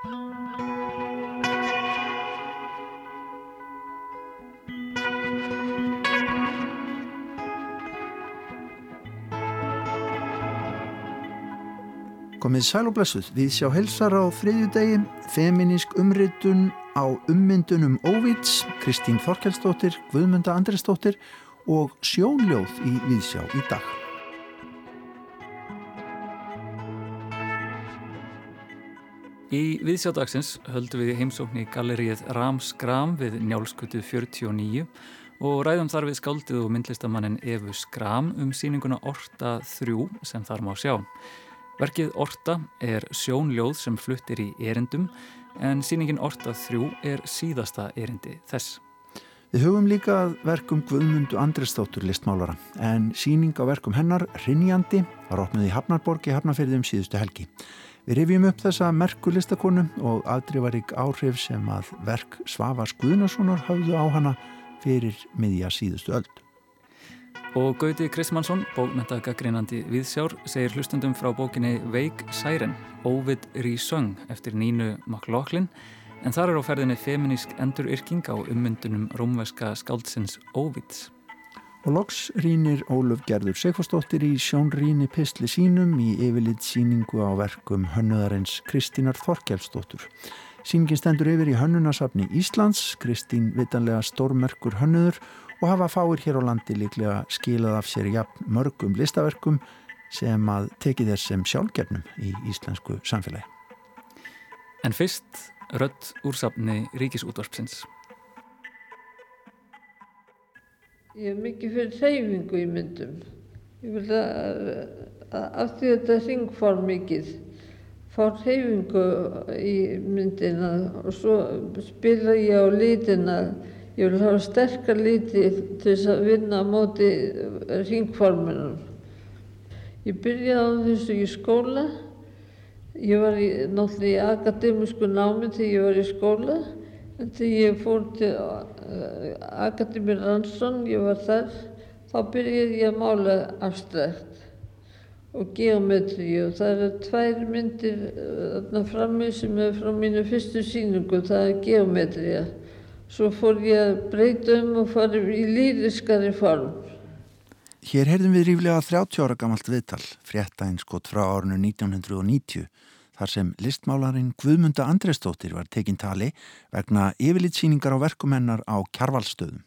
Komið sæl og blessuð, við sjá helsar á þriðju degi, feminísk umritun á ummyndunum Óvits, Kristín Þorkelsdóttir, Guðmunda Andresdóttir og sjónljóð í Viðsjá í dag. Í Viðsjádagsins höldum við heimsókn í gallerið Rams Gram við njálskutu 49 og ræðum þar við skáldið og myndlistamannin Evu Skram um síninguna Orta 3 sem þar má sjá. Verkið Orta er sjónljóð sem fluttir í erindum en síningin Orta 3 er síðasta erindi þess. Við hugum líka að verkum Guðmundu Andresdóttur listmálara en síning á verkum hennar, Rinjandi, var opnið í Hafnarborg í Hafnarferðum síðustu helgi. Við rifjum upp þessa merku listakonu og aðdrifarík áhrif sem að verk Svavars Guðnarssonar hafðu á hana fyrir miðja síðustu öll. Og Gauti Kristmannsson, bókmyndagagreinandi viðsjár, segir hlustundum frá bókinni Veik Særen, Óvid Rísöng eftir Nínu McLaughlin, en þar er á ferðinni feminísk enduryrking á ummyndunum rómveska skáldsins Óvids. Og loks rínir Óluf Gerður Sigforsdóttir í sjónríni pistli sínum í yfirlit síningu á verkum hönnuðarins Kristínar Þorkjálfsdóttur. Síningin stendur yfir í hönnunasafni Íslands, Kristín vitanlega stórmerkur hönnuður og hafa fáir hér á landi líklega skilað af sér jafn mörgum listaverkum sem að teki þess sem sjálfgefnum í íslensku samfélagi. En fyrst rött úr safni Ríkisútvarpsins. Ég er mikið fyrir reyfingu í myndum. Ég vil að, að af því þetta ringform mikið fá reyfingu í myndina og svo spila ég á lítina Ég vil hafa sterkar líti til þess að vinna á móti ringforminum. Ég byrjaði á þessu í skóla. Ég var í, náttúrulega í akademísku námi þegar ég var í skóla. En þegar ég fór til uh, Akademi Ransson, ég var þar, þá byrjaði ég að mála abstrakt og geometri og það eru tvær myndir þarna frammi sem er frá mínu fyrstu síningu, það er geometria. Svo fór ég að breyta um og fara í lýriskari form. Hér heyrðum við ríflega 30 ára gamalt viðtal, fréttainskot frá árinu 1990, þar sem listmálarinn Guðmunda Andrestóttir var tekinn tali vegna yfirlitsýningar á verkumennar á kjarvalstöðum.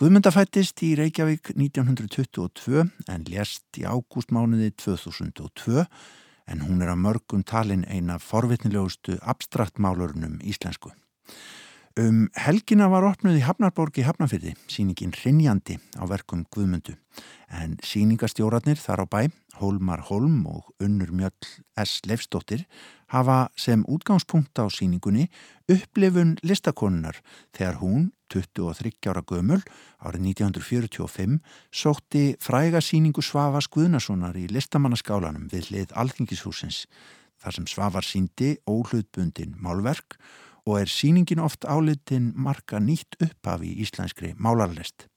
Guðmunda fættist í Reykjavík 1922 en lést í ágústmánuði 2002 en hún er að mörgum talin eina forvitnilegustu abstraktmálurinnum íslensku. Um helgina var opnuð í Hafnarborg í Hafnarfyrði, síningin Rinjandi á verkum Guðmundu. En síningastjóratnir þar á bæ, Hólmar Holm og Unnur Mjöll S. Leifsdóttir, hafa sem útgangspunkt á síningunni upplifun listakonunar þegar hún, 23 ára gömul, árið 1945, sótti fræga síningu Svavas Guðnasonar í listamannaskálanum við hlið Alþingishúsins, þar sem Svavar síndi óhlutbundin málverk og er síningin oft álitin marka nýtt uppaf í íslenskri málarlist.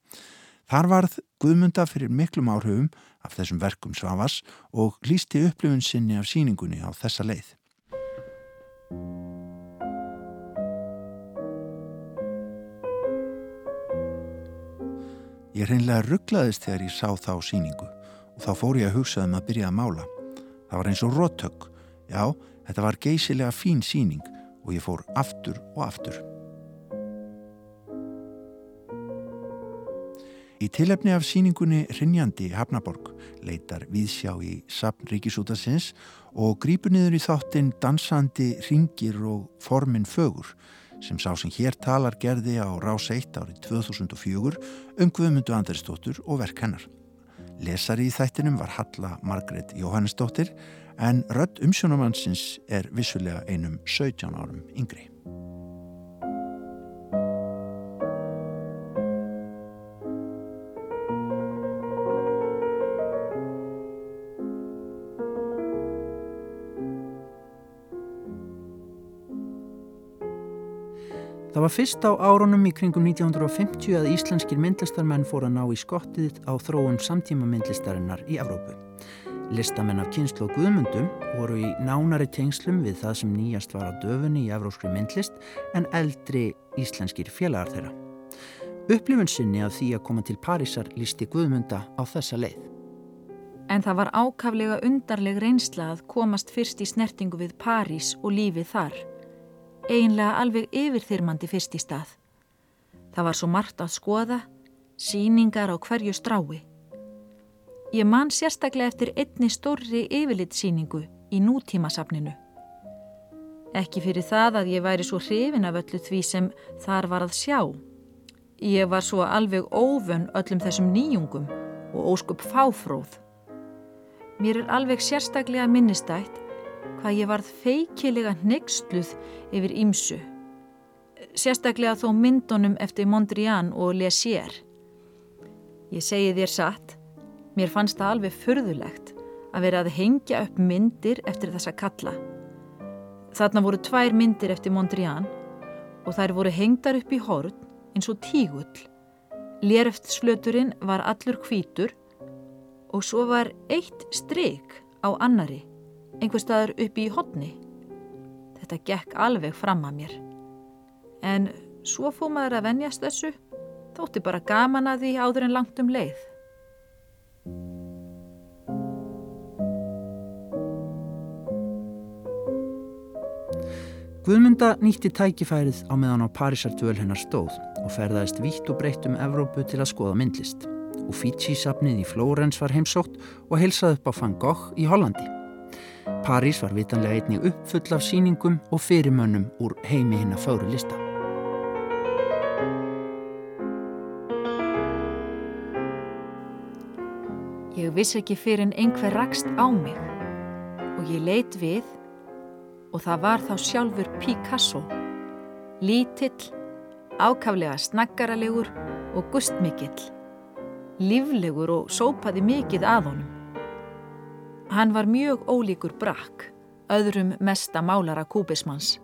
Þar varð Guðmunda fyrir miklum áhrifum af þessum verkum Svavas og lísti upplifun sinni af síningunni á þessa leið. Ég hreinlega rugglaðist þegar ég sá þá síningu og þá fór ég að hugsa um að byrja að mála. Það var eins og róttök. Já, þetta var geysilega fín síning og ég fór aftur og aftur. Í tilefni af síningunni Rinjandi Hafnaborg leitar viðsjá í Sapn Ríkisútasins og grípur niður í þáttinn dansandi ringir og formin fögur sem sá sem hér talar gerði á rás 1 árið 2004 um Guðmundu Andrisdóttur og verk hennar. Lesari í þættinum var Halla Margret Jóhannesdóttir en rödd umsjónumannsins er vissulega einum 17 árum yngri. Það var fyrst á árunum í kringum 1950 að íslenskir myndlistarmenn fór að ná í skottið á þróun samtíma myndlistarinnar í Evrópu. Listamenn af kynslu og guðmundum voru í nánari tengslum við það sem nýjast var á döfunni í evróskri myndlist en eldri íslenskir félagar þeirra. Upplifun sinni af því að koma til Parísar lísti guðmunda á þessa leið. En það var ákaflega undarleg reynsla að komast fyrst í snertingu við París og lífið þar. Einlega alveg yfirþyrmandi fyrst í stað. Það var svo margt að skoða, síningar á hverju strái. Ég man sérstaklega eftir einni stórri yfirlitsíningu í nútímasafninu. Ekki fyrir það að ég væri svo hrifin af öllu því sem þar var að sjá. Ég var svo alveg óvön öllum þessum nýjungum og óskup fáfróð. Mér er alveg sérstaklega minnistætt hvað ég varð feikilega nextluð yfir ímsu. Sérstaklega þó myndunum eftir Mondrian og Lésier. Ég segi þér satt, mér fannst það alveg fyrðulegt að vera að hengja upp myndir eftir þessa kalla. Þarna voru tvær myndir eftir Mondrian og þær voru hengdar upp í horn eins og tígull. Léreftsflöturinn var allur hvítur og svo var eitt stryk á annari, einhver staðar upp í hodni. Þetta gekk alveg fram að mér. En svo fóð maður að venjast þessu, þótti bara gaman að því áður en langt um leið. Guðmunda nýtti tækifærið á meðan á Parísardvöl hennar stóð og ferðaðist vítt og breytt um Evrópu til að skoða myndlist. Uffizi-safnið í Flórens var heimsótt og heilsað upp á Van Gogh í Hollandi. París var vitanlega einnig uppfull af síningum og fyrirmönnum úr heimi hinn að fáru lista. Ég vissi ekki fyrir en einhver rakst á mig og ég leitt við og það var þá sjálfur Picasso, lítill, ákaflega snaggaralegur og gustmikill livlegur og sópaði mikið að honum. Hann var mjög ólíkur Brakk, öðrum mesta málara kúbismans.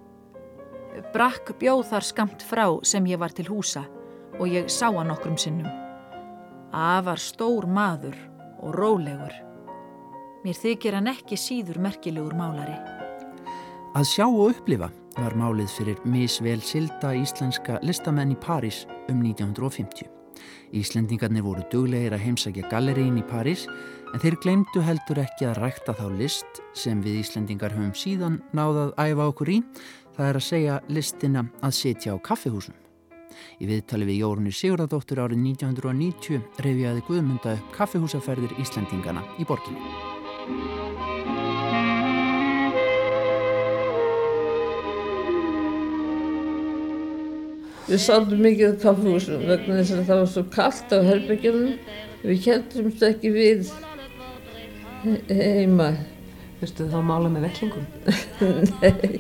Brakk bjóð þar skamt frá sem ég var til húsa og ég sá hann okkrum sinnum. Afar stór maður og rólegur. Mér þykir hann ekki síður merkilegur málari. Að sjá og upplifa var málið fyrir misvel silda íslenska listamenn í París um 1950. Íslendingarnir voru duglegir að heimsækja gallerín í París en þeir glemdu heldur ekki að rækta þá list sem við Íslendingar höfum síðan náðað æfa okkur í, það er að segja listina að setja á kaffihúsum. Í viðtali við Jórunni Sigurðardóttur árið 1990 reyfiaði Guðmunda kaffihúsaferðir Íslendingana í borginni. Við sátum mikið á kaffehúsum vegna þess að það var svo kallt á herbyggjunum. Við kjæltumst ekki við heima. Vistu þá mála með vellingum? Nei,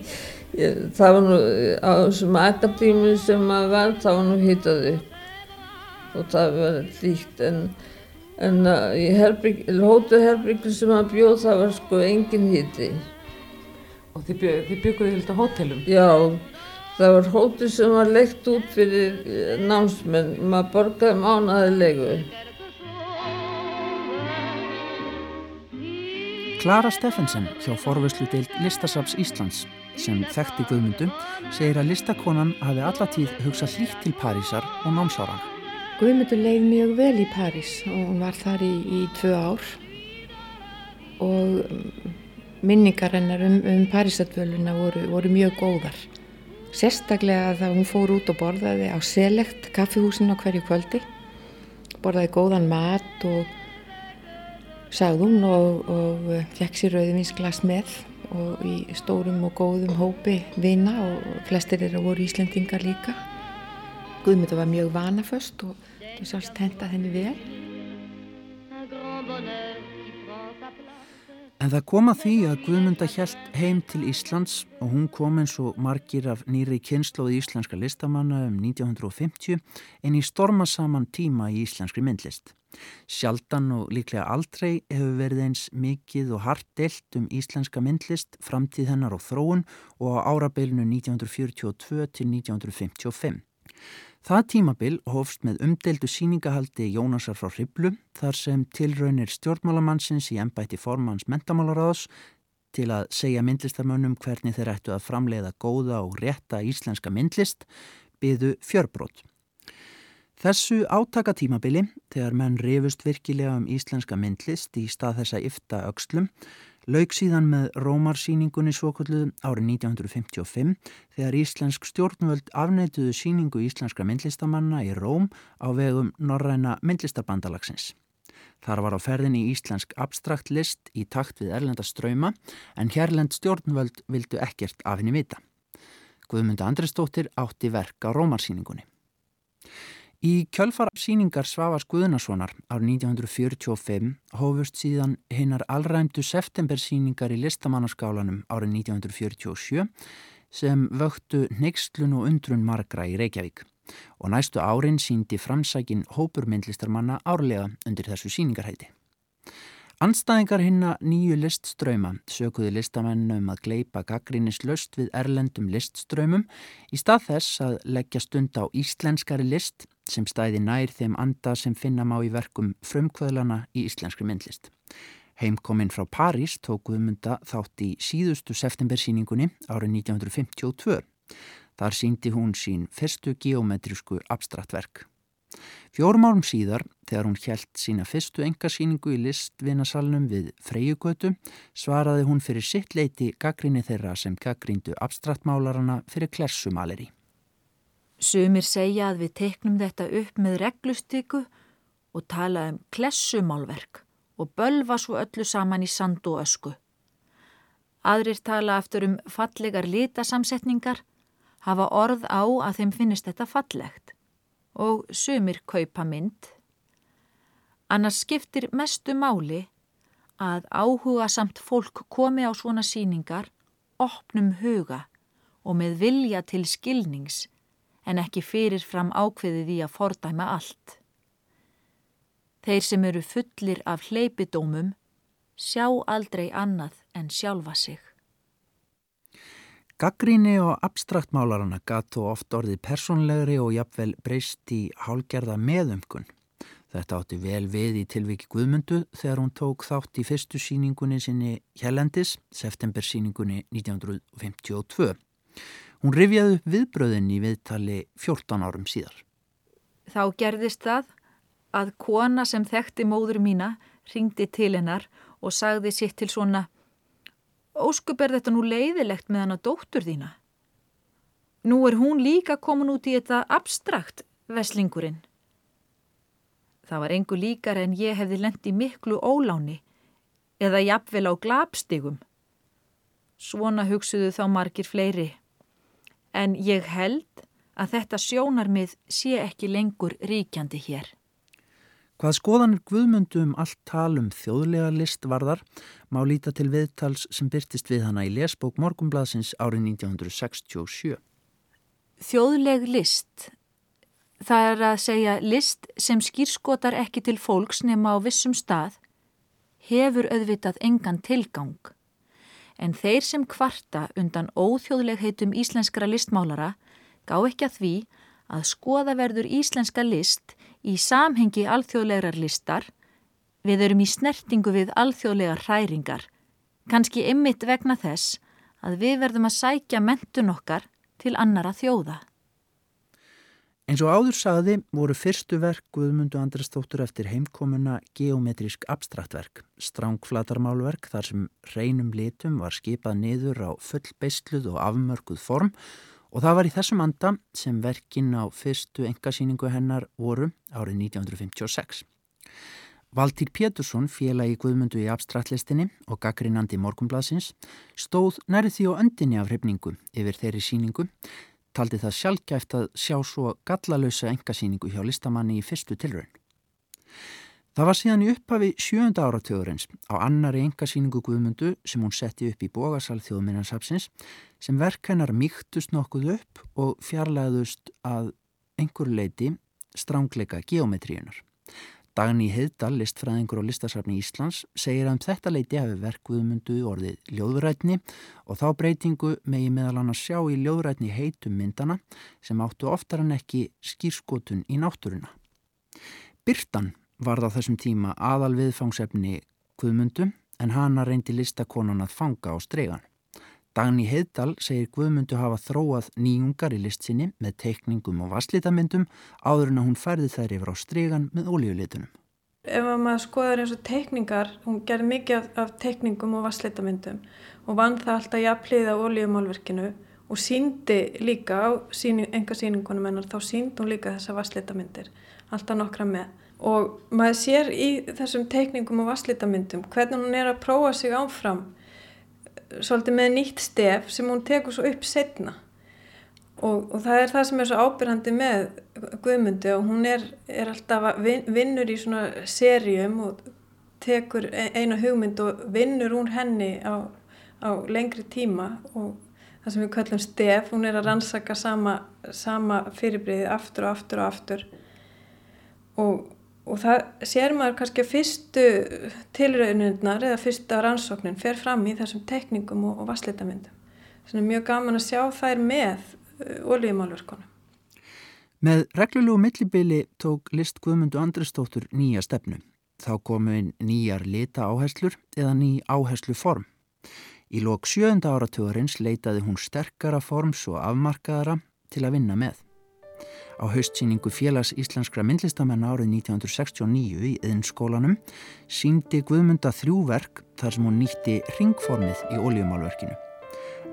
ég, það var nú á þessum akadímið sem maður var, það var nú hýtað upp og það var líkt en, en í hótelherbyggjum sem maður bjóð það var sko engin hýti. Og þið, bjö, þið bygguðu hildið á hótelum? Já. Það var hóttur sem var leikt út fyrir eh, námsmenn, maður borgaði mánaði leiku. Klara Steffensen hjá forvöslu deilt Listasaps Íslands sem þekkti Guðmundu segir að listakonan hafi allatíð hugsað hlýtt til Parísar og námsáran. Guðmundu leið mjög vel í París og hún var þar í, í tvö ár og minningar hennar um, um Parísardvöluna voru, voru mjög góðar. Sérstaklega að hún fór út og borðaði á selegt kaffihúsin á hverju kvöldi. Borðaði góðan mat og sagði hún og, og fekk sér rauðvinsglas með og í stórum og góðum hópi vina og flestir eru voru íslendingar líka. Guðmynda var mjög vanaföst og það sjálfst hentað henni vel. En það kom að því að Guðmunda hjælt heim til Íslands og hún kom eins og margir af nýri kynnslóði íslenska listamanna um 1950 en í stormasaman tíma í íslenskri myndlist. Sjaldan og líklega aldrei hefur verið eins mikið og hart delt um íslenska myndlist, framtíð hennar og þróun og á árabeilinu 1942 til 1955. Það tímabil hófst með umdeldu síningahaldi Jónasar frá Hriblu þar sem tilraunir stjórnmálamannsins í ennbætti formans mentamálaráðs til að segja myndlistamönnum hvernig þeir ættu að framleiða góða og rétta íslenska myndlist byðu fjörbrót. Þessu átaka tímabili, þegar menn rifust virkilega um íslenska myndlist í stað þessa yfta aukslum, Laug síðan með Rómarsýningunni svokullu árið 1955 þegar Íslensk stjórnvöld afneituðu síningu íslenskra myndlistamanna í Róm á vegum Norræna myndlistarbandalagsins. Þar var á ferðinni íslensk abstrakt list í takt við erlenda ströyma en hérlend stjórnvöld vildu ekkert af henni vita. Guðmunda Andrestóttir átti verk á Rómarsýningunni. Í kjölfar síningar Svavars Guðnasonar árið 1945 hófust síðan hinnar allræmdu septembersíningar í listamannaskálanum árið 1947 sem vöktu neykslun og undrun margra í Reykjavík og næstu árin síndi framsækin hópurmyndlistarmanna árlega undir þessu síningarhæti. Anstæðingar hinna nýju listströyma sökuði listamennum að gleipa gaggrínis löst við erlendum listströymum í stað þess að leggja stund á íslenskari list sem stæði nær þeim anda sem finna má í verkum frumkvöðlana í íslenskri myndlist. Heimkominn frá París tók Guðmunda þátt í síðustu septembersýningunni árið 1952. Þar síndi hún sín fyrstu geometrísku abstraktverk. Fjórum árum síðar, þegar hún hjælt sína fyrstu engasýningu í listvinasalnum við Freyjugötu, svaraði hún fyrir sitt leiti gaggrinni þeirra sem gaggríndu abstraktmálarana fyrir klessumaleri. Sumir segja að við teknum þetta upp með reglustyku og tala um klessumálverk og bölva svo öllu saman í sand og ösku. Aðrir tala eftir um fallegar litasamsetningar, hafa orð á að þeim finnist þetta fallegt og sumir kaupa mynd. Annars skiptir mestu máli að áhuga samt fólk komi á svona síningar, opnum huga og með vilja til skilnings en ekki fyrirfram ákveðið í að fordæma allt. Þeir sem eru fullir af hleypidómum sjá aldrei annað en sjálfa sig. Gaggríni og abstraktmálarana gatt og oft orðið personlegri og jafnvel breyst í hálgerða meðumkun. Þetta átti vel við í tilviki Guðmundu þegar hún tók þátt í fyrstu síningunni sinni Hjellendis, september síningunni 1952. Hún rifjaði upp viðbröðin í viðtali 14 árum síðar. Þá gerðist það að kona sem þekkti móður mína ringdi til hennar og sagði sitt til svona Óskup er þetta nú leiðilegt með hana dóttur þína. Nú er hún líka komin út í þetta abstrakt, veslingurinn. Það var engu líkar en ég hefði lendi miklu óláni eða jafnvel á glapstigum. Svona hugsuðu þá margir fleiri. En ég held að þetta sjónarmið sé ekki lengur ríkjandi hér. Hvað skoðanir Guðmundu um allt talum þjóðlega list varðar má líta til viðtals sem byrtist við hana í lesbók Morgumbladsins árið 1967. Þjóðleg list. Það er að segja list sem skýrskotar ekki til fólks nema á vissum stað hefur auðvitað engan tilgang. En þeir sem kvarta undan óþjóðlegheitum íslenskra listmálara gá ekki að því að skoða verður íslenska list í samhengi alþjóðlegar listar, við erum í snertingu við alþjóðlegar hræringar, kannski ymmit vegna þess að við verðum að sækja mentun okkar til annara þjóða. Eins og áður sagði voru fyrstu verk Guðmundu Andrestóttur eftir heimkomuna geometrísk abstraktverk, strángflatarmálverk þar sem reynum litum var skipað niður á full beistluð og afmörkuð form Og það var í þessum anda sem verkin á fyrstu engasýningu hennar voru árið 1956. Valtýr Pétursson, félagi Guðmundu í abstraktlistinni og gaggrinandi Morgumblasins, stóð nærið því á öndinni af hrifningu yfir þeirri síningu, taldi það sjálfgæft að sjá svo gallalösa engasýningu hjá listamanni í fyrstu tilraun. Það var síðan í upphafi sjönda áratöðurins á annari engasýningu Guðmundu sem hún setti upp í bógasal þjóðminnansapsins sem verk hennar mýktust nokkuð upp og fjarlæðust að einhver leiti strángleika geometríunar. Dagni Heiðdal, listfræðingur og listasafni Íslands, segir að um þetta leiti hafi verkviðmundu orðið ljóðrætni og þá breytingu megi meðal hann að sjá í ljóðrætni heitum myndana sem áttu oftar en ekki skýrskotun í náttúruna. Byrtan varð á þessum tíma aðal viðfangsefni Guðmundu en hana reyndi listakonan að fanga á stregan. Dagni Heiðdal segir Guðmundu hafa þróað nýjungar í listsinni með teikningum og vasslítamyndum áður en að hún færði þær yfir á strygan með ólíulitunum. Ef maður skoður eins og teikningar, hún gerði mikið af, af teikningum og vasslítamyndum og vann það alltaf jafnliða ólíumálverkinu og síndi líka á síni, enga síningunum hennar, þá síndi hún líka þessa vasslítamyndir, alltaf nokkra með. Og maður sér í þessum teikningum og vasslítamyndum hvernig hún er að prófa sig áfram svolítið með nýtt stef sem hún tekur svo upp setna og, og það er það sem er svo ábyrgandi með Guðmundi og hún er, er alltaf vin, vinnur í svona serjum og tekur e, eina hugmynd og vinnur úr henni á, á lengri tíma. Og það sem við kallum stef, hún er að rannsaka sama, sama fyrirbriði aftur og aftur og aftur. Og og það sér maður kannski að fyrstu tilrauninnar eða fyrsta rannsóknin fer fram í þessum tekningum og, og vassleitamindum. Svona mjög gaman að sjá þær með oljumálverkonum. Með reglulegu millibili tók list Guðmundu Andristóttur nýja stefnu. Þá komu inn nýjar lita áherslur eða ný áherslu form. Í lok sjönda áratugurins leitaði hún sterkara forms og afmarkaðara til að vinna með. Á haustsýningu félags íslenskra myndlistamenn árið 1969 í yðinskólanum síndi Guðmunda þrjúverk þar sem hún nýtti ringformið í óljumálverkinu.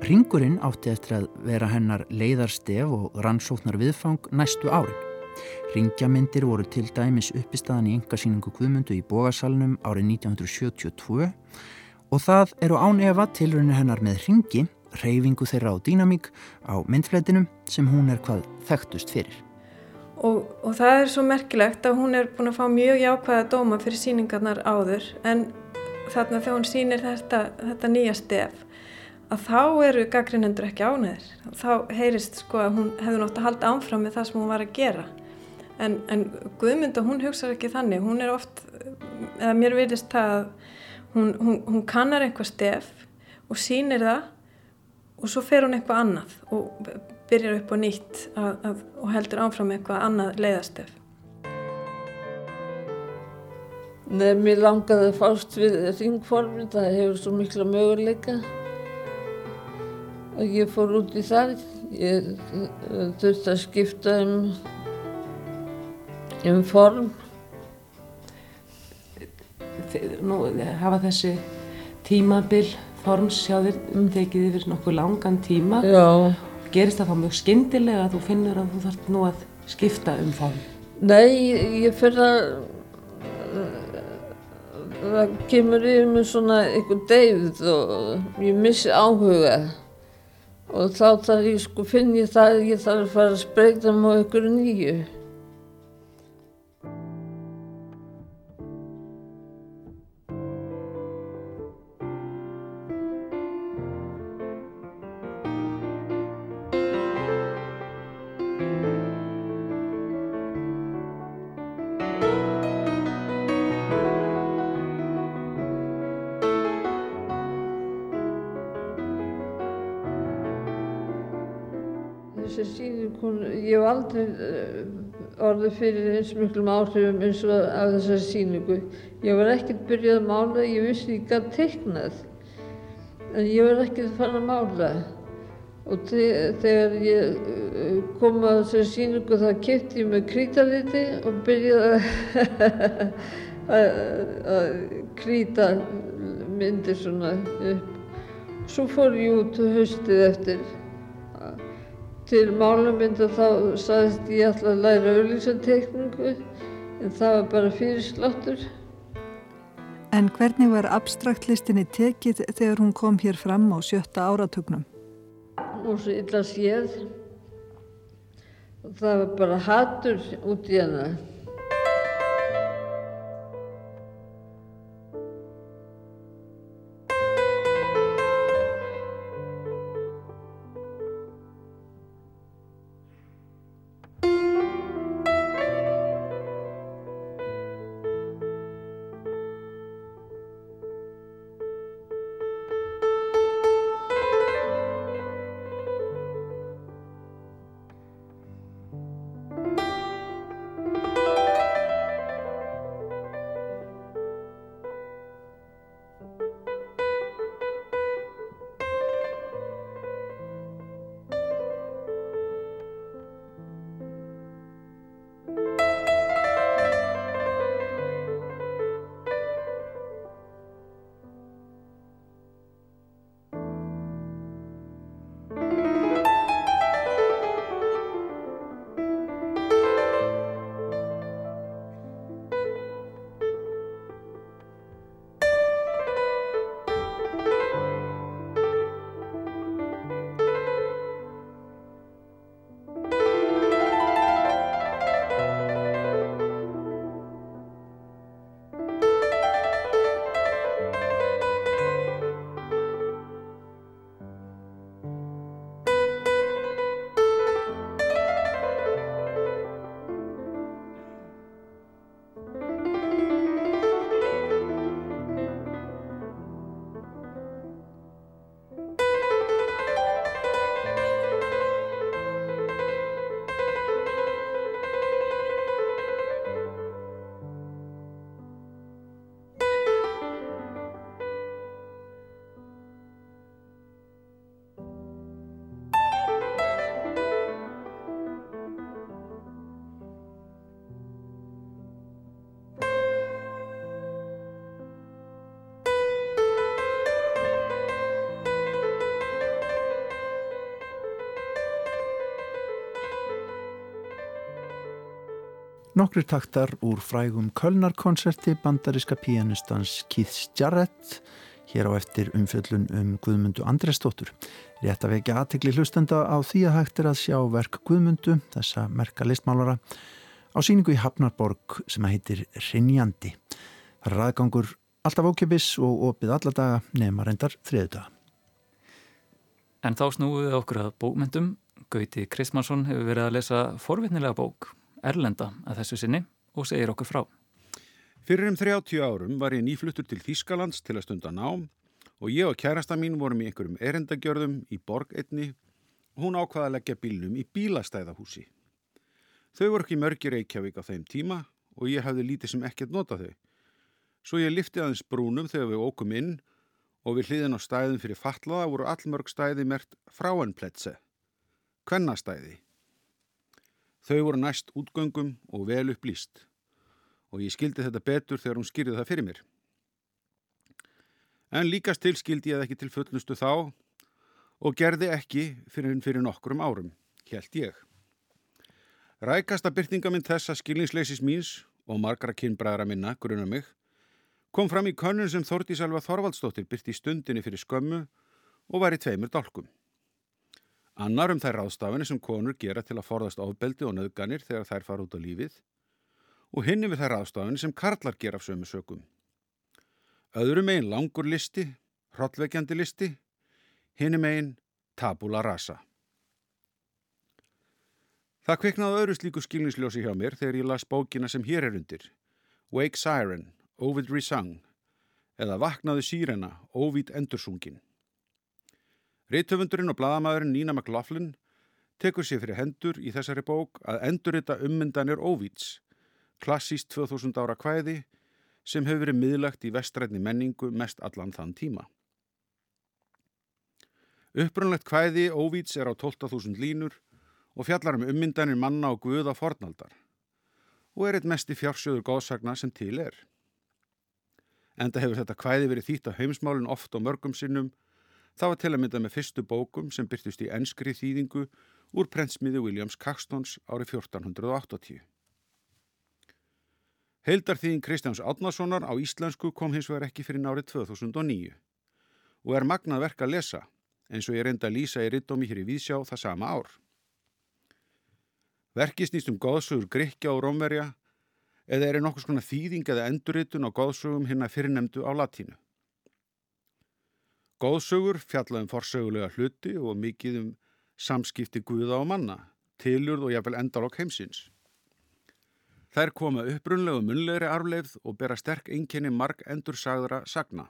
Ringurinn átti eftir að vera hennar leiðarstef og rannsóknar viðfang næstu árin. Ringjamindir voru til dæmis uppistaðan í engasýningu Guðmundu í bógasalunum árið 1972 og það eru án efa tilrunni hennar með ringi, reyfingu þeirra á dýnamík á myndflætinum sem hún er hvað þekktust fyrir. Og, og það er svo merkilegt að hún er búin að fá mjög jákvæða dóma fyrir síningarnar áður en þarna þegar hún sýnir þetta, þetta nýja stef að þá eru gaggrinendur ekki ánæðir. Þá heyrist sko að hún hefði nátt að halda ánfram með það sem hún var að gera. En, en Guðmynda hún hugsaður ekki þannig. Hún er oft, eða mér virðist það að hún, hún, hún kannar einhver stef og sýnir það og svo fer hún eitthvað annað og byrjar upp á nýtt að, að, og heldur áfram eitthvað annað leiðastef. Nei, mér langaði að fást við ringformin, það hefur svo mikla möguleika og ég fór út í það. Ég þurfti að skipta um, um form. Nú hafa þessi tímabil forms hjá þér umtekið yfir nokkuð langan tíma. Já gerist það þá mjög skyndilega að þú finnur að þú þarf nú að skipta um form? Nei, ég fyrir að það kemur yfir mig svona einhver deyð og ég missi áhuga og þá þarf ég sko finn ég það að ég þarf að fara að mig á einhverju nýju. Þessi síning, hún, ég hef aldrei uh, orðið fyrir eins miklum áhrifum eins og af þessari síningu. Ég var ekkert byrjað að mála, ég vissi ég gæti teiknað, en ég var ekkert fann að mála. Og þegar ég uh, kom að þessari síningu þá kipti ég með krítaliti og byrjaði að krýta myndir svona upp. Svo fór ég út haustið eftir til málumynda þá sagðist ég ætla að læra auðlýsantekningu en það var bara fyrir slottur. En hvernig var abstraktlistinni tekið þegar hún kom hér fram á sjötta áratugnum? Hún svo illa séð. Það var bara hattur út í hana. Nokkri taktar úr frægum Kölnarkonserti bandariska pianistans Keith Jarrett hér á eftir umfjöllun um Guðmundu Andresdóttur. Rétt að vekja aðtegli hlustenda á því að hægt er að sjá verk Guðmundu, þessa merka listmálara, á síningu í Hafnarborg sem heitir Rinjandi. Það er aðgangur alltaf ókjöpis og opið alla daga nema reyndar þriðu daga. En þá snúum við okkur að bókmyndum. Gauti Kristmansson hefur verið að lesa forvitnilega bók, Erlenda, að þessu sinni og segir okkur frá. Fyrir um 30 árum var ég nýfluttur til Þýskalands til að stunda nám og ég og kærasta mín vorum í einhverjum erendagjörðum í borg einni og hún ákvaða að leggja bílnum í bílastæðahúsi. Þau voru ekki mörgir Reykjavík á þeim tíma og ég hafði lítið sem ekkert notað þau. Svo ég lifti aðeins brúnum þegar við ókum inn og við hliðin á stæðin fyrir fatlaða voru allmörg stæði mert fráenpletse, kvennastæði. Þau voru næst útgöngum og vel upplýst og ég skildi þetta betur þegar hún skýrði það fyrir mér. En líkast til skildi ég það ekki til fullnustu þá og gerði ekki fyrir, fyrir nokkrum árum, held ég. Rækasta byrtingamind þessa skilningsleisis míns og margra kynbræðra minna, gruna mig, kom fram í könnun sem Þórtís Alva Þorvaldsdóttir byrti stundinni fyrir skömmu og var í tveimur dálkum. Annar um þær ráðstafinni sem konur gera til að forðast ofbeldi og nöðganir þegar þær fara út á lífið og hinni við þær ráðstafinni sem karlar gera af sömu sökum. Öðrum einn langur listi, hrollvekjandi listi, hinni meginn tabula rasa. Það kviknaði öðru slíku skilningsljósi hjá mér þegar ég las bókina sem hér er undir, Wake Siren, Ovid Resung, eða Vaknaðu sírena, Ovid Endursungin. Rittöfundurinn og bladamæðurinn Nina McLaughlin tekur sér fyrir hendur í þessari bók að endurita ummyndanir Ovids, klassíst 2000 ára kvæði sem hefur verið miðlagt í vestrætni menningu mest allan þann tíma. Upprunlegt kvæði Ovids er á 12.000 línur og fjallar um ummyndanir manna og guða fornaldar og er eitt mest í fjársjöður góðsagna sem til er. Enda hefur þetta kvæði verið þýtt á heimsmálinn oft og mörgum sinnum Það var til að mynda með fyrstu bókum sem byrtist í enskri þýðingu úr prentsmiði Williams Caxtons árið 1480. Heildarþýðing Kristjáns Átnasonar á íslensku kom hins vegar ekki fyrir nárið 2009 og er magnað verk að lesa eins og ég reynda að lýsa í rittómi hér í Vísjá það sama ár. Verki snýst um góðsugur Grekja og Rómverja eða er nokkus konar þýðing eða endurritun á góðsugum hérna fyrirnemdu á latínu. Góðsögur fjallaðum forsögulega hluti og mikið um samskipti guða og manna, tilurð og jafnvel endalokk heimsins. Þær koma upprunlegu munlegri arfleifð og bera sterk einkenni marg endursagðara sagna.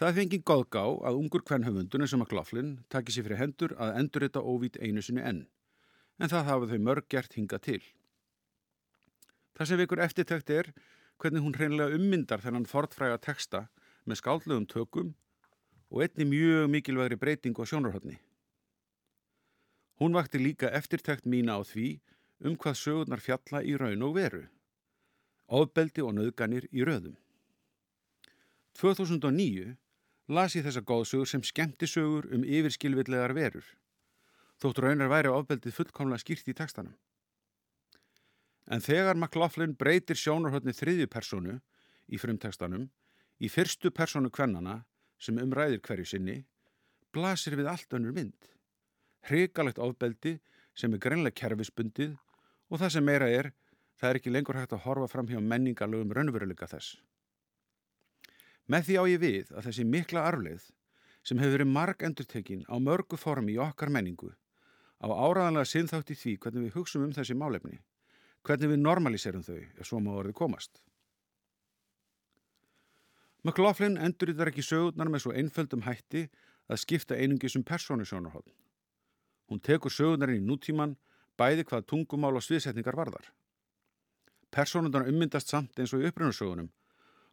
Það fengi góðgá að ungur kvennhöfundunni sem að glaflinn taki sér fyrir hendur að endurita óvít einu sinni enn, en það hafa þau mörg gert hinga til. Það sem vekur eftirtækt er hvernig hún hreinlega ummyndar þennan fortfræga teksta með skáldlegum tökum og einni mjög mikilvægri breyting á sjónarhóttni. Hún vakti líka eftirtækt mína á því um hvað sögurnar fjalla í raun og veru. Óbeldi og nöðganir í röðum. 2009 las ég þessa góðsögur sem skemmti sögur um yfirskilvilliðar verur. Þótt raunar væri ábeldið fullkomlega skýrt í tekstanum. En þegar McLaughlin breytir sjónarhóttni þriðju personu í frumtekstanum Í fyrstu personu kvennana sem umræðir hverju sinni blasir við allt önnur mynd. Hrigalegt ofbeldi sem er greinlega kerfisbundið og það sem meira er, það er ekki lengur hægt að horfa fram hjá menningarlögum raunveruleika þess. Með því á ég við að þessi mikla arfleð sem hefur verið marg endurtekin á mörgu formi í okkar menningu á áraðanlega sinnþátt í því hvernig við hugsaum um þessi málefni, hvernig við normaliserum þau ef svo má orðið komast. McLaughlin endur í þar ekki sögurnar með svo einföldum hætti að skipta einungisum persónusjónarhóðn. Hún tekur sögurnarinn í nútíman bæði hvað tungumál og sviðsetningar varðar. Personundar ummyndast samt eins og í upprunnarsögunum.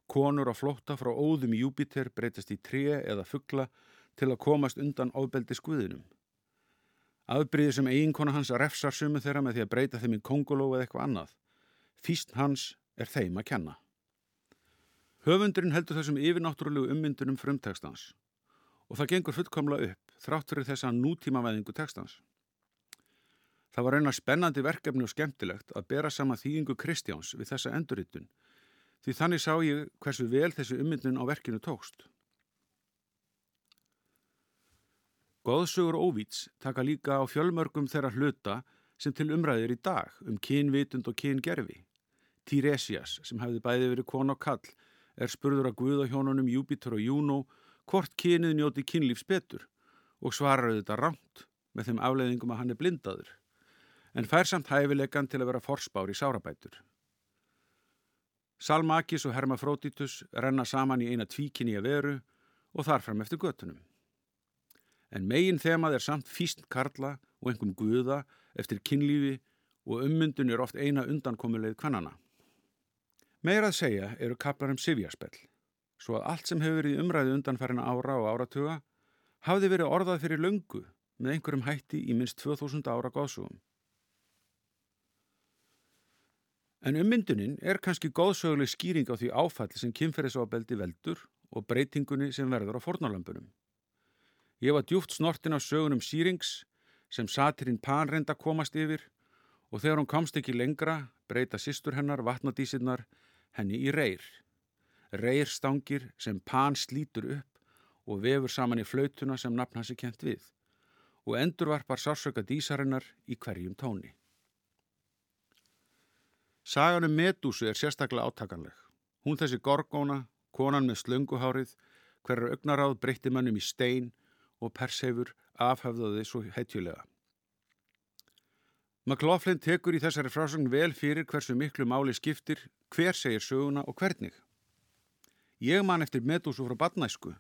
Konur á flótta frá óðum í Júpiter breytast í tré eða fuggla til að komast undan ábeldi skuðinum. Afbríðir sem eiginkona hans refsar sumu þeirra með því að breyta þeim í kongoló eða eitthvað annað. Físt hans er þeim að kenna. Höfundurinn heldur þessum yfirnáttúrulegu ummyndunum frumtekstans og það gengur fullkomlega upp þrátt fyrir þessa nútímavæðingu tekstans. Það var reyna spennandi verkefni og skemmtilegt að bera sama þýðingu Kristjáns við þessa endurittun því þannig sá ég hversu vel þessi ummyndun á verkinu tókst. Góðsugur Óvíts taka líka á fjölmörgum þeirra hluta sem til umræðir í dag um kynvitund og kyngerfi. Tiresias sem hefði bæði verið kon og kall er spurður að guðahjónunum Júpiter og Júnó hvort kynið njóti kynlífs betur og svarar þetta rámt með þeim afleiðingum að hann er blindaður en fær samt hæfilegan til að vera forspár í sárabætur. Salmakis og Hermafrótitus renna saman í eina tvíkinni að veru og þar fram eftir göttunum. En megin þemað er samt físn karla og einhverjum guða eftir kynlífi og ummyndun er oft eina undankomuleið kvannana. Meirað segja eru kaplar um sifjaspell, svo að allt sem hefur verið umræði undanfærina ára og áratuga hafði verið orðað fyrir löngu með einhverjum hætti í minst 2000 ára góðsugum. En ummyndunin er kannski góðsöguleg skýring á því áfall sem kynferðisofabeldi veldur og breytingunni sem verður á fornalömpunum. Ég var djúft snortin á sögunum Sýrings sem satirinn Pan reynda komast yfir og þegar hún komst ekki lengra breyta sýstur hennar vatnadísinnar henni í reyr. Reyrstangir sem Pan slítur upp og vefur saman í flautuna sem nafn hans er kent við og endurvarpar sársöka dísarinnar í hverjum tóni. Sagan um Medúsu er sérstaklega átakanleg. Hún þessi gorgóna, konan með slönguhárið, hverjar augnaráð breytti mannum í stein og persefur afhafðaði svo heitjulega. McLaughlin tekur í þessari frásögn vel fyrir hversu miklu máli skiptir, hver segir söguna og hvernig. Ég man eftir Medúsu frá badnæsku,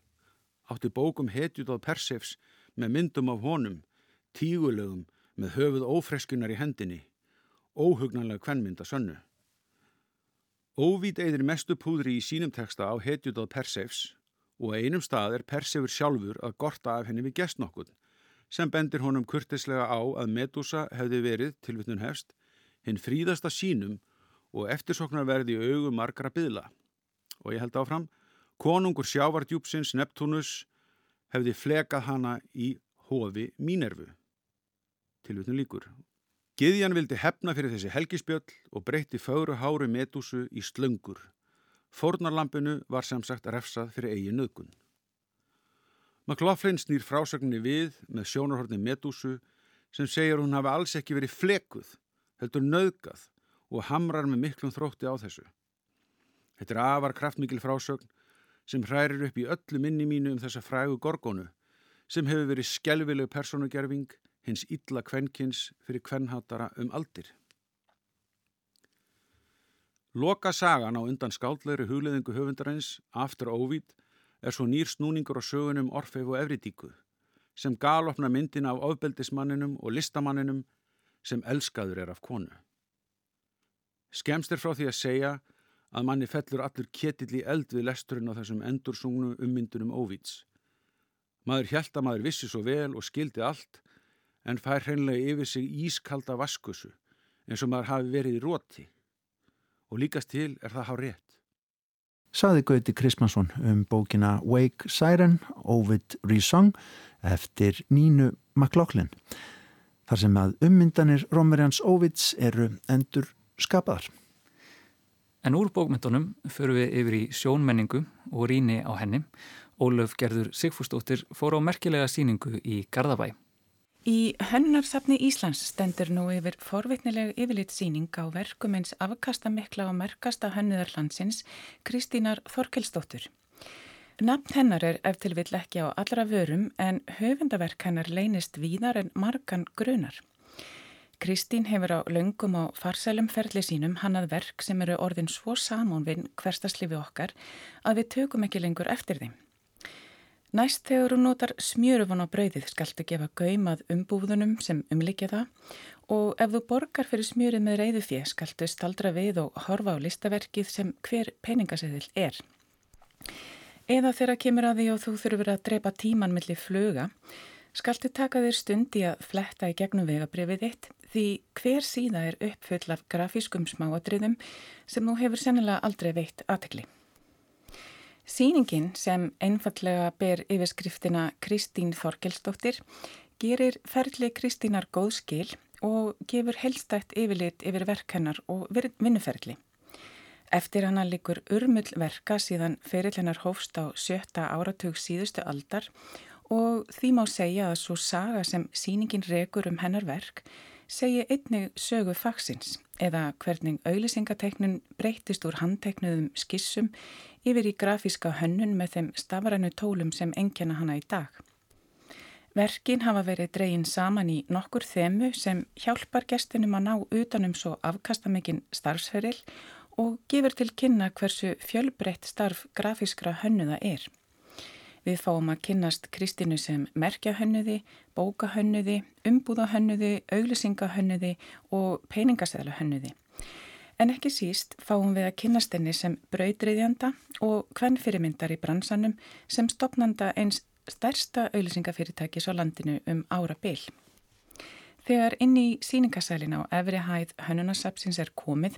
átti bókum hetjut á persefs með myndum af honum, tígulegum með höfuð ófreskunar í hendinni óhugnanlega kvennmynda sönnu. Óvít eigðir mestu púðri í sínum teksta á hetjútað Persefs og einum stað er Persefur sjálfur að gorta af henni við gestnokkun sem bendir honum kurtislega á að Medusa hefði verið, tilvittnun hefst, hinn fríðasta sínum og eftirsoknar verði í augum margra byðla. Og ég held áfram, konungur sjávardjúpsins Neptunus hefði flekað hana í hofi Mínervu. Tilvittnun líkur. Giðjan vildi hefna fyrir þessi helgispjöll og breytti fögru háru metúsu í slöngur. Fornarlampinu var sem sagt refsað fyrir eigin nögun. McLaughlin snýr frásögninni við með sjónarhorni metúsu sem segir hún hafi alls ekki verið flekuð, heldur nöðgað og hamrar með miklum þrótti á þessu. Þetta er afar kraftmikil frásögn sem hrærir upp í öllu minni mínu um þessa frægu gorgónu sem hefur verið skelvileg personugerfing hins illa kvenkins fyrir kvenhatara um aldir. Loka sagan á undan skáldlegri hugleðingu höfundarins, After Ovid, er svo nýr snúningur á sögunum Orfeif og Evridíku, sem galopna myndin af ofbeldismanninum og listamanninum sem elskaður er af konu. Skemst er frá því að segja að manni fellur allur ketill í eld við lesturinn á þessum endursungnu ummyndunum Óvíts. Maður hjælt að maður vissi svo vel og skildi allt en fær hreinlega yfir sig ískalda vaskusu eins og maður hafi verið í róti og líkast til er það há rétt. Saði Gauti Krismansson um bókina Wake Siren, Ovid Resong eftir Nínu McLaughlin þar sem að ummyndanir Rómverjans Ovids eru endur skapaðar. En úr bókmyndunum förum við yfir í sjónmenningu og ríni á henni. Ólöf Gerður Sigfúsdóttir fór á merkilega síningu í Garðabæ. Í Hönnarsafni Íslands stendur nú yfir forvitnileg yfirlitsýning á verkum eins afkastamikla og merkasta hönnuðarlandsins Kristínar Þorkelsdóttur. Nafn hennar er eftir vill ekki á allra vörum en höfundaverk hennar leynist víðar en margan grunar. Kristín hefur á löngum og farsælum ferli sínum hannað verk sem eru orðin svo samónvinn hverstaslifi okkar að við tökum ekki lengur eftir þeim. Næst þegar hún notar smjörufan á brauðið skaltu gefa gaumað umbúðunum sem umlikja það og ef þú borgar fyrir smjörið með reyðu fjö skaltu staldra við og horfa á listaverkið sem hver peningaseðil er. Eða þegar kemur að því og þú þurfur að drepa tíman millir fluga, skaltu taka þér stund í að fletta í gegnum vegabrifið þitt því hver síða er uppfull af grafískum smáadriðum sem þú hefur sennilega aldrei veitt aðtekli. Sýningin sem einfallega ber yfirskriftina Kristín Þorkelsdóttir gerir ferli Kristínar góðskil og gefur helstætt yfirlit yfir verk hennar og vinnuferðli. Eftir hana likur urmull verka síðan ferillennar hófst á sjötta áratug síðustu aldar og því má segja að svo saga sem síningin rekur um hennar verk segi einnig sögu fagsins eða hvernig auðlisingateiknun breytist úr handteiknuðum skissum yfir í grafíska hönnun með þeim stafrænu tólum sem engjana hana í dag. Verkin hafa verið dreyin saman í nokkur þemu sem hjálpar gestinum að ná utanum svo afkastamikinn starfsferil og gefur til kynna hversu fjölbreytt starf grafískra hönnuða er. Við fáum að kynnast Kristínu sem merkjahönnuði, bókahönnuði, umbúðahönnuði, auglýsingahönnuði og peningasæðlahönnuði. En ekki síst fáum við að kynnast henni sem brautriðjanda og hvern fyrirmyndar í bransanum sem stopnanda eins stærsta auðlýsingafyrirtækis á landinu um ára byl. Þegar inn í síningasælin á efri hæð hönunasapsins er komið,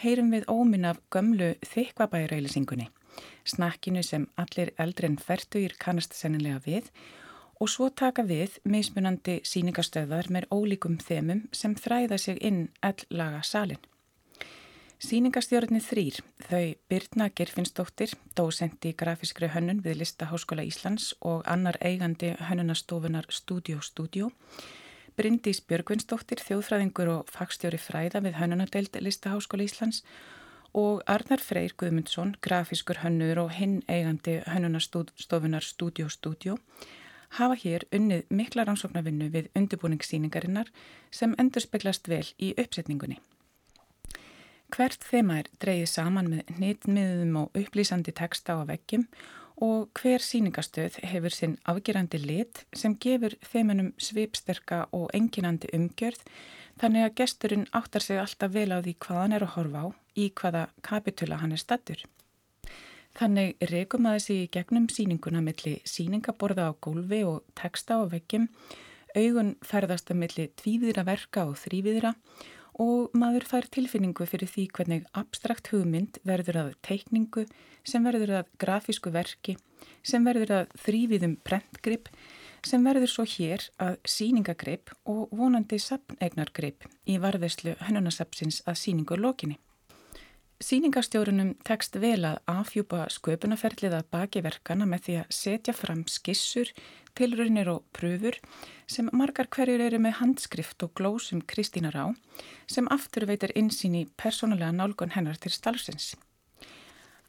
heyrum við ómin af gömlu þykvabæra auðlýsingunni, snakkinu sem allir eldri en færtugir kannast sennilega við og svo taka við mismunandi síningastöðar með ólíkum þemum sem þræða sig inn alllaga salin. Sýningastjórnir þrýr, þau Birna Gerfinsdóttir, dósent í grafískri hönnun við Listaháskóla Íslands og annar eigandi hönnunastofunar Studio Studio, Bryndís Björgvinsdóttir, þjóðfræðingur og fagstjóri fræða við hönnunadeild Listaháskóla Íslands og Arnar Freyr Guðmundsson, grafískur hönnur og hinn eigandi hönnunastofunar Studio Studio, hafa hér unnið mikla rannsóknarvinnu við undirbúningssýningarinnar sem endur speglast vel í uppsetningunni. Hvert þema er dreyið saman með hnitmiðum og upplýsandi texta á veggjum og hver síningastöð hefur sinn afgerandi lit sem gefur þeimennum svipsterka og enginandi umgjörð þannig að gesturinn áttar sig alltaf vel á því hvað hann er að horfa á í hvaða kapitula hann er stattur. Þannig rekum aðeins í gegnum síninguna milli síningaborða á gólfi og texta á veggjum, augun ferðast að milli tvíviðra verka og þrýviðra og maður fær tilfinningu fyrir því hvernig abstrakt hugmynd verður að teikningu, sem verður að grafísku verki, sem verður að þrýviðum prentgrip, sem verður svo hér að síningagrip og vonandi sapneignargrip í varðeslu hennunasapsins að síningu lokinni. Sýningastjórunum tekst vel að afhjúpa sköpunaferðlið að baki verkana með því að setja fram skissur, tilraunir og pröfur sem margar hverjur eru með handskrift og glósum Kristínar á sem aftur veitir insýn í persónulega nálgun hennar til stalfsins.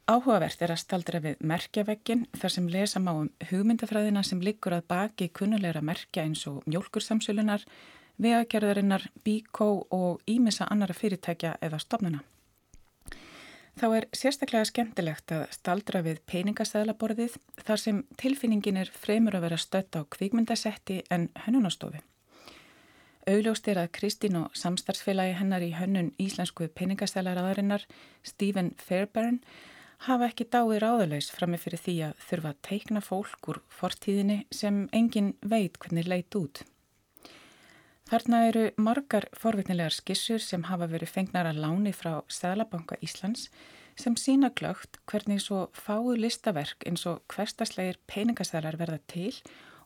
Áhugavert er að staldra við merkjaveggin þar sem lesa má um hugmyndafræðina sem liggur að baki kunnulegra merkja eins og mjólkursamsölunar, vegagerðarinnar, bíkó og ímissa annara fyrirtækja eða stofnuna. Þá er sérstaklega skemmtilegt að staldra við peningastæðlaborðið þar sem tilfinningin er fremur að vera stött á kvikmyndasetti en hönnunastofi. Augljóst er að Kristín og samstarfsfélagi hennar í hönnun íslensku peningastæðlaraðarinnar Stephen Fairbairn hafa ekki dáið ráðulegs framið fyrir því að þurfa að teikna fólk úr fortíðinni sem engin veit hvernig leit út. Þarna eru margar forvitnilegar skissur sem hafa verið fengnar að láni frá Sæðlabanka Íslands sem sína glögt hvernig svo fáu listaverk eins og hverstaslegir peningasælar verða til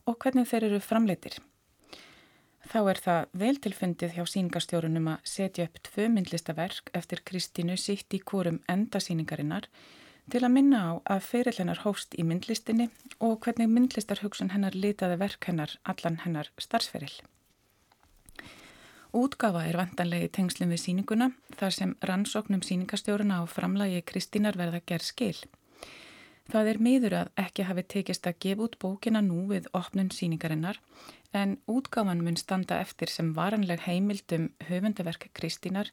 og hvernig þeir eru framleitir. Þá er það veltilfundið hjá síningastjórunum að setja upp tvö myndlistaverk eftir Kristínu sitt í kórum endasíningarinnar til að minna á að ferillennar hóst í myndlistinni og hvernig myndlistarhugsun hennar litaði verk hennar allan hennar starfsferil. Útgafa er vantanlegi tengslum við síninguna þar sem rannsóknum síningastjóruna á framlagi Kristínar verða gerð skil. Það er miður að ekki hafi tekist að gefa út bókina nú við opnun síningarinnar en útgáfan mun standa eftir sem varanleg heimildum höfundaverk Kristínar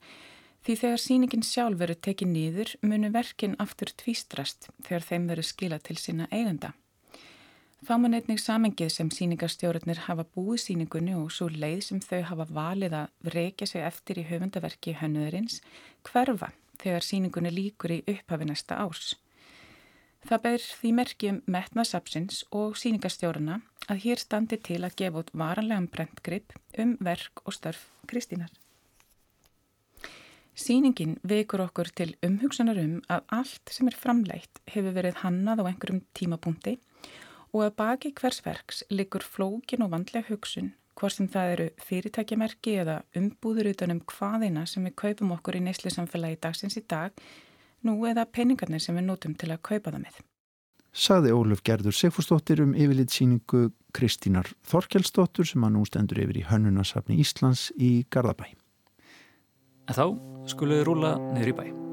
því þegar síningin sjálf veru tekið nýður munu verkin aftur tvístrast þegar þeim veru skila til sína eigenda. Þá mun einnig samengið sem síningarstjórnir hafa búið síningunni og svo leið sem þau hafa valið að reykja sig eftir í höfundaverki hönnuðurins hverfa þegar síningunni líkur í upphafi næsta árs. Það ber því merkjum metnasapsins og síningarstjórna að hér standi til að gefa út varanlegan brentgrip um verk og störf Kristínar. Sýningin vekur okkur til umhugsanar um að allt sem er framleitt hefur verið hannað á einhverjum tímapunkti og að baki hvers verks likur flókin og vandlega hugsun hvort sem það eru fyrirtækjamerki eða umbúður utanum hvaðina sem við kaupum okkur í neysli samfélagi dagsins í dag, nú eða peningarnir sem við notum til að kaupa það með. Saði Óluf Gerður Sigfúrsdóttir um yfirlitsýningu Kristínar Þorkelsdóttur sem að nú stendur yfir í Hönnunasafni Íslands í Garðabæ. En þá skulum við rúla niður í bæ.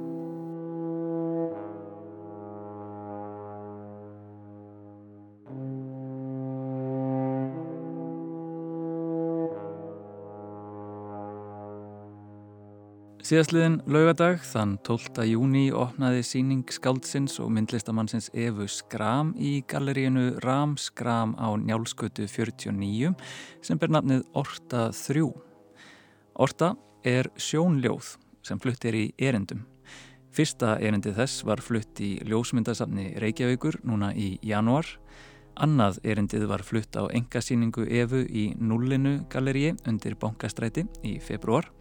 Síðastliðin laugadag þann 12. júni opnaði síning skáldsins og myndlistamannsins Evu Skram í galleríinu Ram Skram á Njálskötu 49 sem ber nafnið Orta 3. Orta er sjónljóð sem flutt er í erindum. Fyrsta erindi þess var flutt í ljósmyndasafni Reykjavíkur núna í januar. Annað erindið var flutt á engasýningu Evu í Nullinu galleríi undir bankastræti í februar.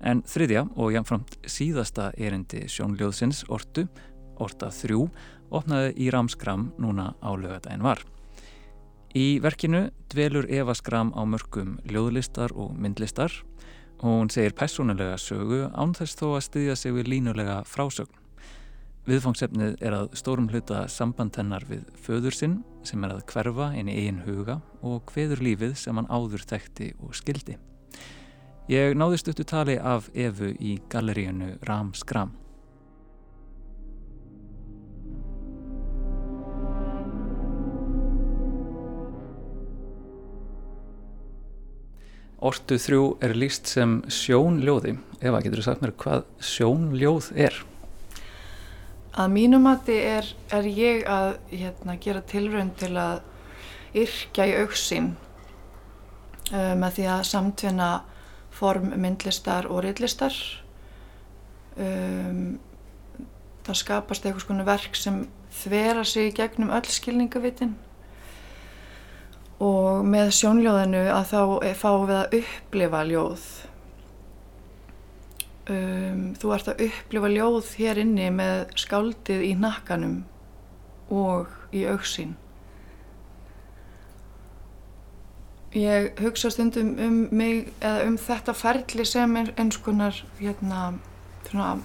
En þriðja og jáfnframt síðasta erindi sjónljóðsins Ortu, Orta 3, opnaði í Ramskram núna á lögadaginn var. Í verkinu dvelur Eva Skram á mörgum ljóðlistar og myndlistar hún segir personulega sögu án þess þó að styðja sig við línulega frásögn. Viðfangsefnið er að stórum hluta samband hennar við föður sinn sem er að hverfa inn í eigin huga og hveður lífið sem hann áður þekkti og skildi. Ég náðist upp til tali af Evu í galleríunu Ram Skram. Ortu þrjú er líst sem sjónljóði. Eva, getur þú sagt mér hvað sjónljóð er? Að mínum mati er, er ég að hérna, gera tilrönd til að yrkja í auksin uh, með því að samtvinna form myndlistar og reillistar. Um, það skapast eitthvað svona verk sem þvera sig gegnum öll skilningavitin og með sjónljóðinu að þá fáum við að upplifa ljóð. Um, þú ert að upplifa ljóð hér inni með skáldið í nakkanum og í auksín. Ég hugsa stundum um mig eða um þetta ferli sem eins konar hérna,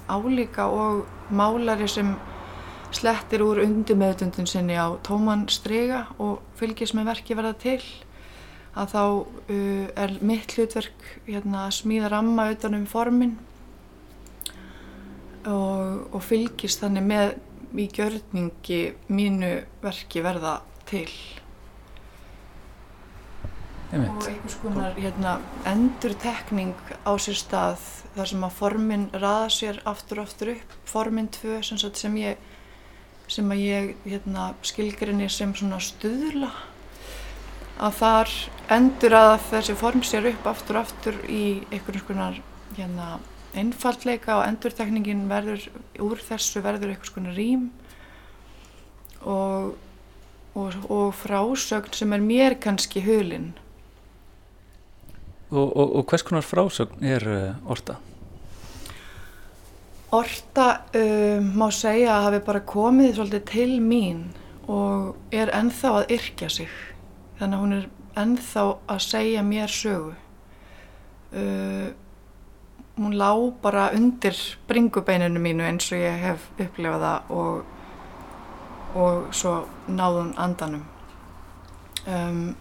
álíka og málari sem slettir úr undirmeðutundin sinni á tóman strega og fylgis með verki verða til að þá uh, er mitt hlutverk hérna, að smíða ramma utanum formin og, og fylgis þannig með í gjörningi mínu verki verða til. Og einhvers konar hérna, endurtekning á sér stað þar sem að formin raða sér aftur og aftur upp. Formin 2 sem, sem ég, sem ég hérna, skilgrinni sem stuðla. Að þar endur að þessi form sér upp aftur og aftur í einhvers konar hérna, einfallleika og endurtekningin verður úr þessu verður einhvers konar rým og, og, og frásögn sem er mér kannski hulinn Og, og, og hvers konar frásögn er uh, orta? Orta uh, má segja að hafi bara komið svolítið til mín og er enþá að yrkja sig. Þannig að hún er enþá að segja mér sögu. Uh, hún lá bara undir bringubeininu mínu eins og ég hef upplefað það og, og svo náðun andanum. Um,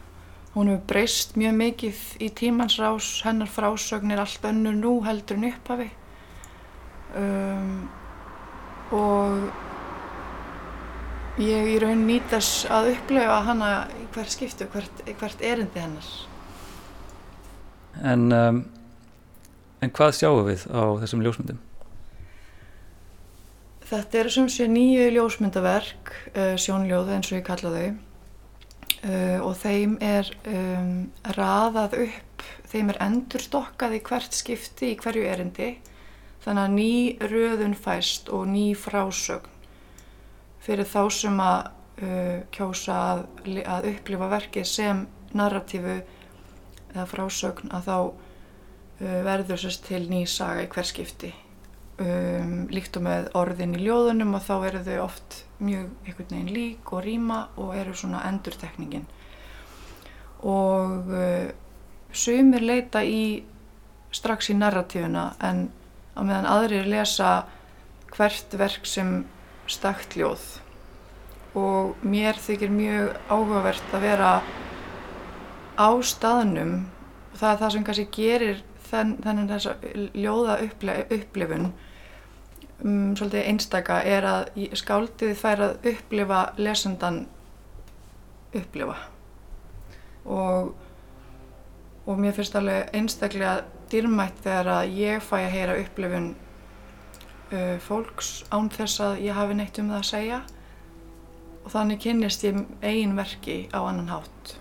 Hún hefur breyst mjög mikið í tímans rás, hennar frásögn er allt önnur nú heldur en upphafi um, og ég í raun nýtast að upplefa hana í hvert skiptu, hvert, hvert erindi hennar. En, um, en hvað sjáum við á þessum ljósmyndum? Þetta eru sem sé nýju ljósmyndaverk, uh, sjónljóð eins og ég kalla þau uh, og þeim er um, raðað upp, þeim er endurstokkað í hvert skipti í hverju erindi. Þannig að ný röðun fæst og ný frásögn fyrir þá sem að uh, kjósa að, að upplifa verkið sem narratífu eða frásögn að þá uh, verður sérst til ný saga í hver skipti. Um, líkt og með orðin í ljóðunum og þá eru þau oft mjög einhvern veginn lík og rýma og eru svona endurtekningin. Og uh, sumir leita í strax í narratífuna en á meðan aðrir lesa hvert verk sem stakt ljóð. Og mér þykir mjög áhugavert að vera á staðnum og það er það sem kannski gerir þenn, þennan þessa ljóða upplifun um, svolítið einstaka er að skáldið fær að upplifa lesendan upplifa og, og mér finnst alveg einstaklega dýrmætt þegar að ég fæ að heyra upplifun uh, fólks án þess að ég hafi neitt um það að segja og þannig kynnist ég eigin verki á annan hátt.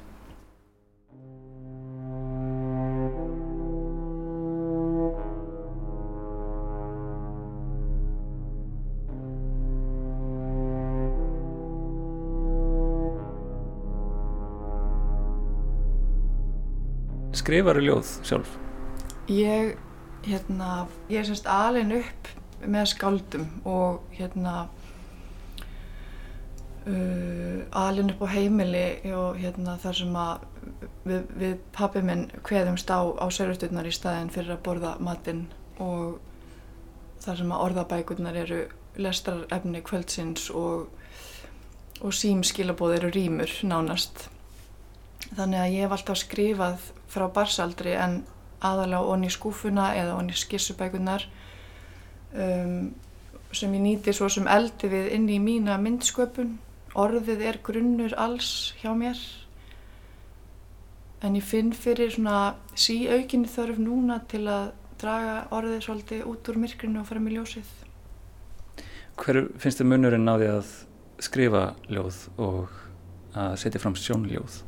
Skrifar þú ljóð sjálf? Ég, hérna, ég er semst alin upp með skáldum og hérna uh, alin upp á heimili og hérna þar sem að við, við pappi minn hveðumst á, á sörjusturnar í staðin fyrir að borða matinn og þar sem að orðabækurnar eru lestarefni kvöldsins og, og símskilabóð eru rýmur nánast. Þannig að ég hef alltaf skrifað frá barsaldri en aðalega onni í skúfuna eða onni í skissubækunar um, sem ég nýti svo sem eldi við inn í mína myndsköpun. Orðið er grunnur alls hjá mér en ég finn fyrir svona síaukinni þörf núna til að draga orðið svolítið út úr myrkrinu og fara með ljósið. Hver finnst þið munurinn á því að skrifa ljóð og að setja fram sjónljóð?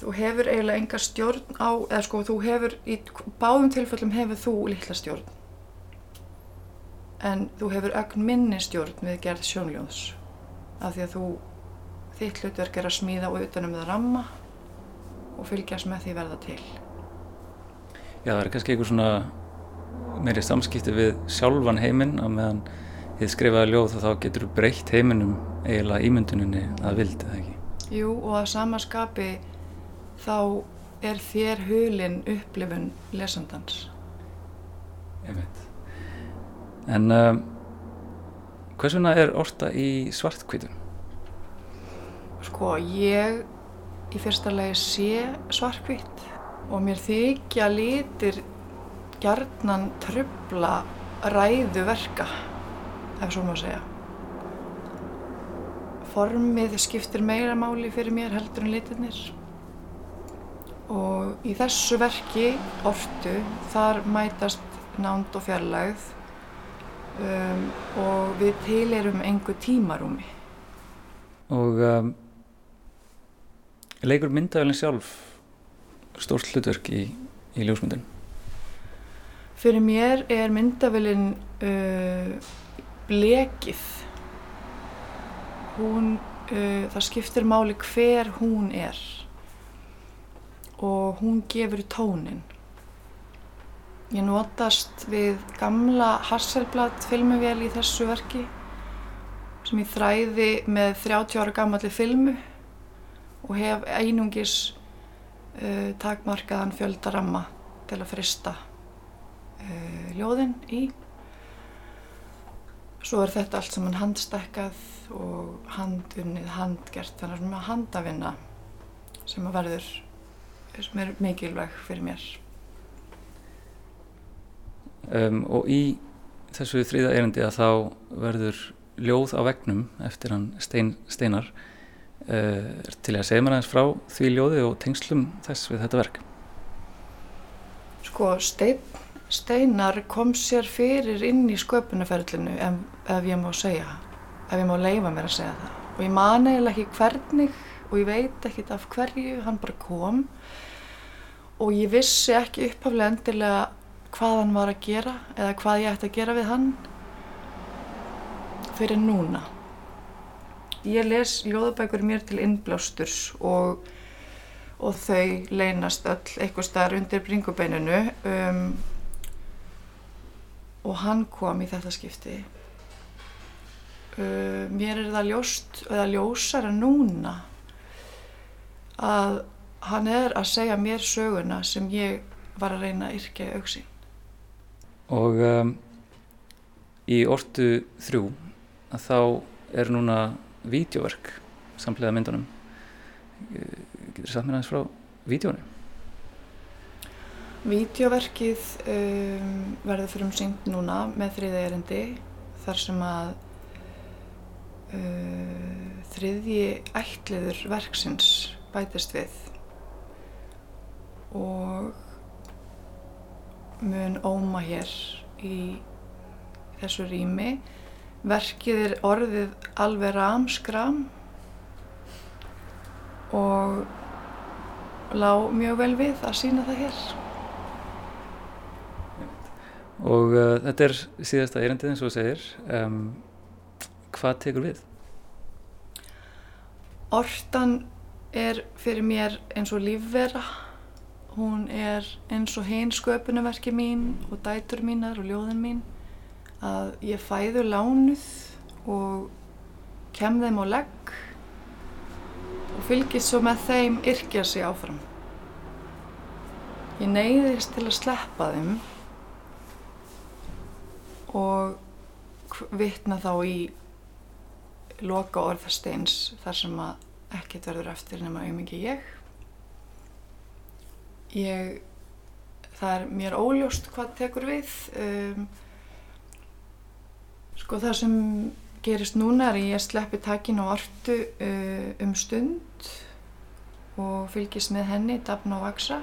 Þú hefur eiginlega enga stjórn á, eða sko þú hefur, í báðum tilfellum hefur þú litla stjórn en þú hefur ögn minni stjórn við gerð sjónljóðs af því að þú, þitt hlutverk er að smíða og utanum það ramma og fylgjast með því verða til. Já það er kannski einhver svona meiri samskipti við sjálfan heiminn að meðan þið skrifaði ljóð og þá getur þú breytt heiminum eiginlega ímynduninni að vildi það ekki. Jú og að samaskapi þá er þér hulin upplifun lesandans. Ég veit. En uh, hvers vegna er orta í svartkvítum? Sko, ég í fyrsta lagi sé svartkvít og mér þykja litir gjarnan tröfla ræðu verka, ef svo má segja. Formið skiptir meira máli fyrir mér heldur en litirnir og í þessu verki, ortu, þar mætast nánd og fjarlægð um, og við tilerum engu tímarúmi. Og um, leikur myndavælinn sjálf stórt hlutverk í, í ljósmyndin? Fyrir mér er myndavælinn uh, blekið. Hún, uh, það skiptir máli hver hún er og hún gefur tónin. Ég notast við gamla Hasselblad filmuvél í þessu verki sem ég þræði með 30 ára gammalli filmu og hef einungis uh, takmarkaðan fjöldaramma til að frista uh, ljóðin í. Svo er þetta allt saman handstekkað og handunnið handgert, þannig að svona handavinna sem að verður sem er mikilvæg fyrir mér. Um, og í þessu þrýða erindi að þá verður ljóð á vegnum eftir hann stein, Steinar uh, til að segja mér aðeins frá því ljóði og tengslum þess við þetta verk. Sko, stein, Steinar kom sér fyrir inn í sköpunarferðlinu ef, ef ég má segja, ef ég má leifa mér að segja það. Og ég man eiginlega ekki hvernig og ég veit ekkert af hverju hann bara kom og ég vissi ekki upphaflega endilega hvað hann var að gera eða hvað ég ætti að gera við hann fyrir núna. Ég les ljóðabækur mér til innblástur og, og þau leynast öll eitthvað starf undir bringubeininu um, og hann kom í þetta skipti. Uh, mér er það ljóst eða ljósara núna að hann er að segja mér söguna sem ég var að reyna að yrkja auksinn. Og um, í ortu þrjú þá er núna vídeoverk samlega myndunum. Getur þið sagt mér aðeins frá vídeónu? Vídeoverkið um, verður fyrir um syngt núna með þriði erindi þar sem að uh, þriðji ætliður verksins bætist við og mun óma hér í þessu rými. Verkið er orðið alveg ramskram og lág mjög vel við að sína það hér. Og uh, þetta er síðasta erindið eins og þú segir. Um, hvað tekur við? Ortan er fyrir mér eins og lífvera hún er eins og hinn sköpunverki mín og dætur mínar og ljóðin mín að ég fæðu lánuð og kem þeim á legg og fylgist svo með þeim yrkja sig áfram. Ég neyðist til að sleppa þeim og vitna þá í loka orðasteins þar sem að ekkert verður eftir nema auðvitað ég ég, það er mér óljóst hvað tekur við um, sko það sem gerist núna er ég sleppi takin á ortu uh, um stund og fylgist með henni dafna og vaksa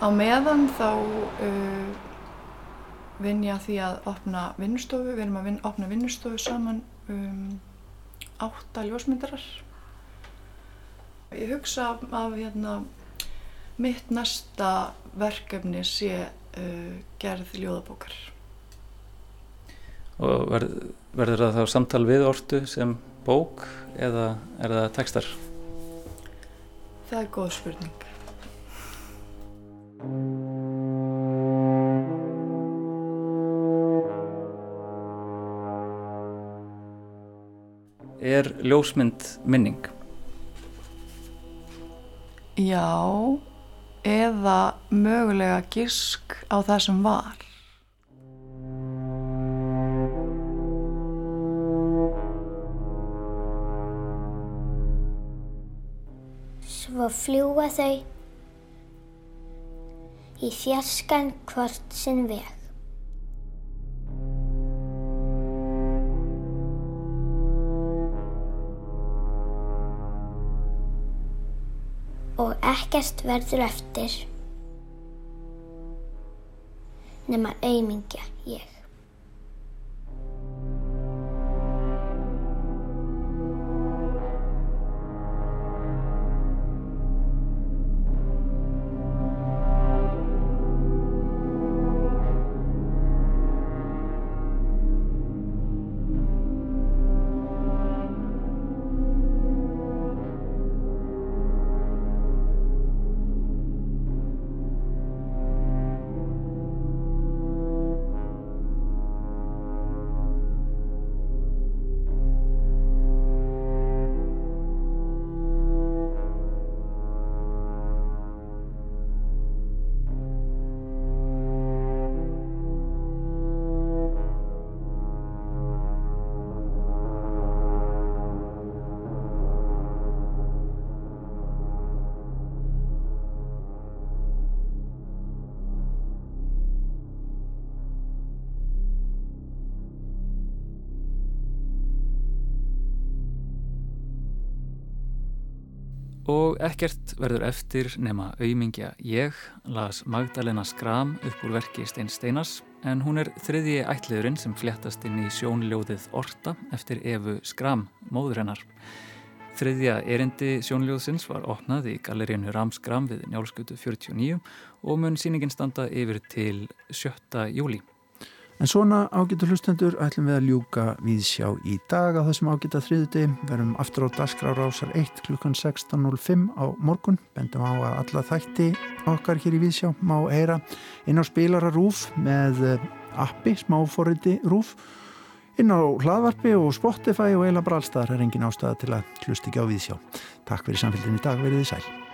á meðan þá uh, vinn ég að því að opna vinnustofu, við erum að vin, opna vinnustofu saman um, átta ljósmyndarar. Ég hugsa af hérna mitt næsta verkefni sé uh, gerð ljóðabókar. Og verð, verður það þá samtal við ortu sem bók eða er það tekstar? Það er góð spurning. Er ljósmynd minning? Já eða mögulega gisk á það sem var. Svo fljúa þau í fjarskan hvort sinn veg. Og ekkert verður eftir nema auðmingja ég. Og ekkert verður eftir nema auðmingja ég, las Magdalena Skram upp úr verki Stein Steinas, en hún er þriðji ætliðurinn sem fléttast inn í sjónljóðið Orta eftir Efu Skram, móður hennar. Þriðja erindi sjónljóðsins var opnað í gallerínu Ramskram við njálskutu 49 og mun síningin standa yfir til 7. júli. En svona ágættu hlustendur ætlum við að ljúka við sjá í dag á þessum ágætta þriðuti. Verum aftur á Dasgrárásar 1 klukkan 16.05 á morgun. Bendum á að alla þætti okkar hér í Viðsjá má heyra inn á spilara Rúf með eh, appi, smáforriti Rúf. Inn á hlaðvarpi og Spotify og eila brallstaðar er engin ástæða til að hlusta ekki á Viðsjá. Takk fyrir samfélgin í dag, verið þið sæl.